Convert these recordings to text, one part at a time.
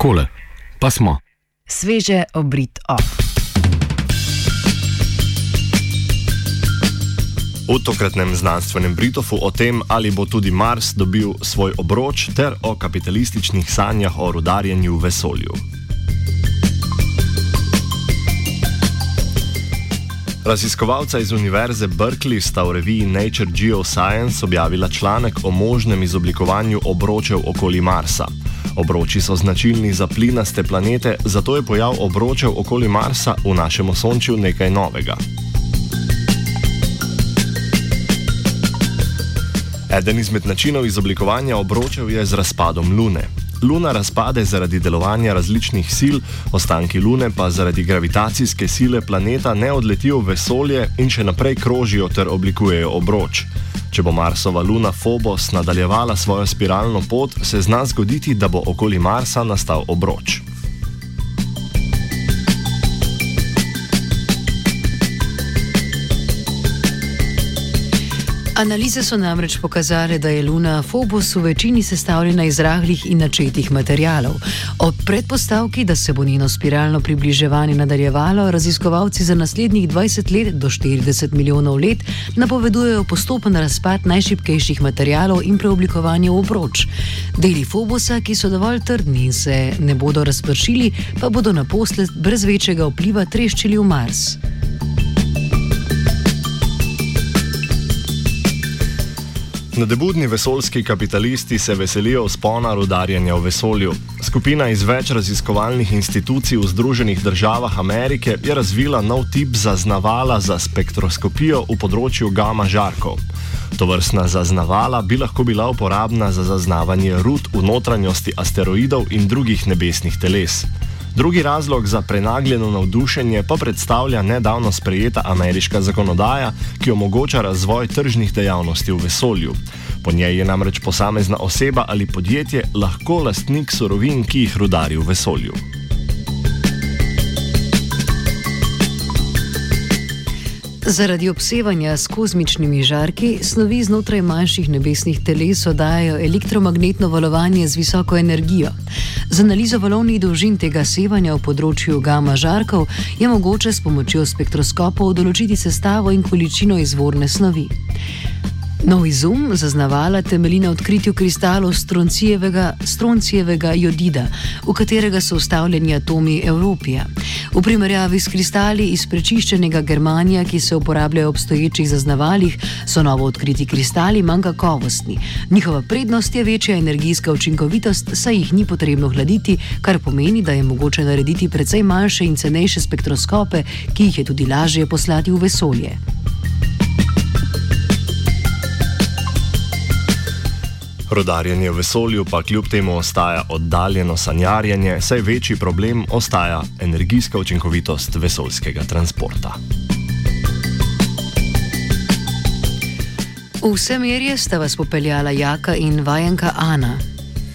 Takole, pa smo. Sveže obrit op. V tokratnem znanstvenem Britofu o tem, ali bo tudi Mars dobil svoj obroč, ter o kapitalističnih sanjah o rudarjenju v vesolju. Raziskovalca iz Univerze Berkeley sta v reviji Nature Geoscience objavila članek o možnem izoblikovanju obročev okoli Marsa. Obroči so značilni za plinaste planete, zato je pojav obročev okoli Marsa v našem osončju nekaj novega. Eden izmed načinov izoblikovanja obročev je z razpadom Lune. Luna razpade zaradi delovanja različnih sil, ostanki Lune pa zaradi gravitacijske sile planeta ne odletijo v vesolje in še naprej krožijo ter oblikujejo obroč. Če bo Marsova Luna Phobos nadaljevala svojo spiralno pot, se zna zgoditi, da bo okoli Marsa nastal obroč. Analize so namreč pokazale, da je Luna Phobos v večini sestavljena iz rahlih in načetih materijalov. Ob predpostavki, da se bo njeno spiralno približevanje nadaljevalo, raziskovalci za naslednjih 20 let do 40 milijonov let napovedujejo postopen razpad najšipkejših materijalov in preoblikovanje v obroč. Deli Phobosa, ki so dovolj trdni in se ne bodo razpršili, pa bodo naposled brez večjega vpliva treščili v Mars. Nadebudni vesoljski kapitalisti se veselijo spona rudarjenja v vesolju. Skupina iz več raziskovalnih institucij v Združenih državah Amerike je razvila nov tip zaznavala za spektroskopijo v področju gama žarkov. To vrstna zaznavala bi lahko bila uporabna za zaznavanje rud v notranjosti asteroidov in drugih nebesnih teles. Drugi razlog za prenagljeno navdušenje pa predstavlja nedavno sprejeta ameriška zakonodaja, ki omogoča razvoj tržnih dejavnosti v vesolju. Po njej je namreč posamezna oseba ali podjetje lahko lastnik surovin, ki jih rudari v vesolju. Zaradi obsevanja s kozmičnimi žarki snovi znotraj manjših nebesnih teles oddajajo elektromagnetno valovanje z visoko energijo. Z analizo valovnih dolžin tega sevanja v področju gama žarkov je mogoče s pomočjo spektroskopov določiti sestavo in količino izvorne snovi. Nov izum zaznavala temelji na odkritju kristalov stroncijevega, stroncijevega jodida, v katerega so vstavljeni atomi Evropija. V primerjavi s kristali iz prečiščenega Germanija, ki se uporabljajo v obstoječih zaznavalih, so novo odkriti kristali manj kakovostni. Njihova prednost je večja energijska učinkovitost, saj jih ni potrebno hladiti, kar pomeni, da je mogoče narediti precej manjše in cenejše spektroskope, ki jih je tudi lažje poslati v vesolje. Rodarjenje v vesolju pa kljub temu ostaja oddaljeno sanjarjenje, saj večji problem ostaja energijska učinkovitost vesoljskega transporta. V vse merje sta vas popeljala Jaka in vajenka Ana.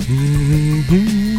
Mm -hmm.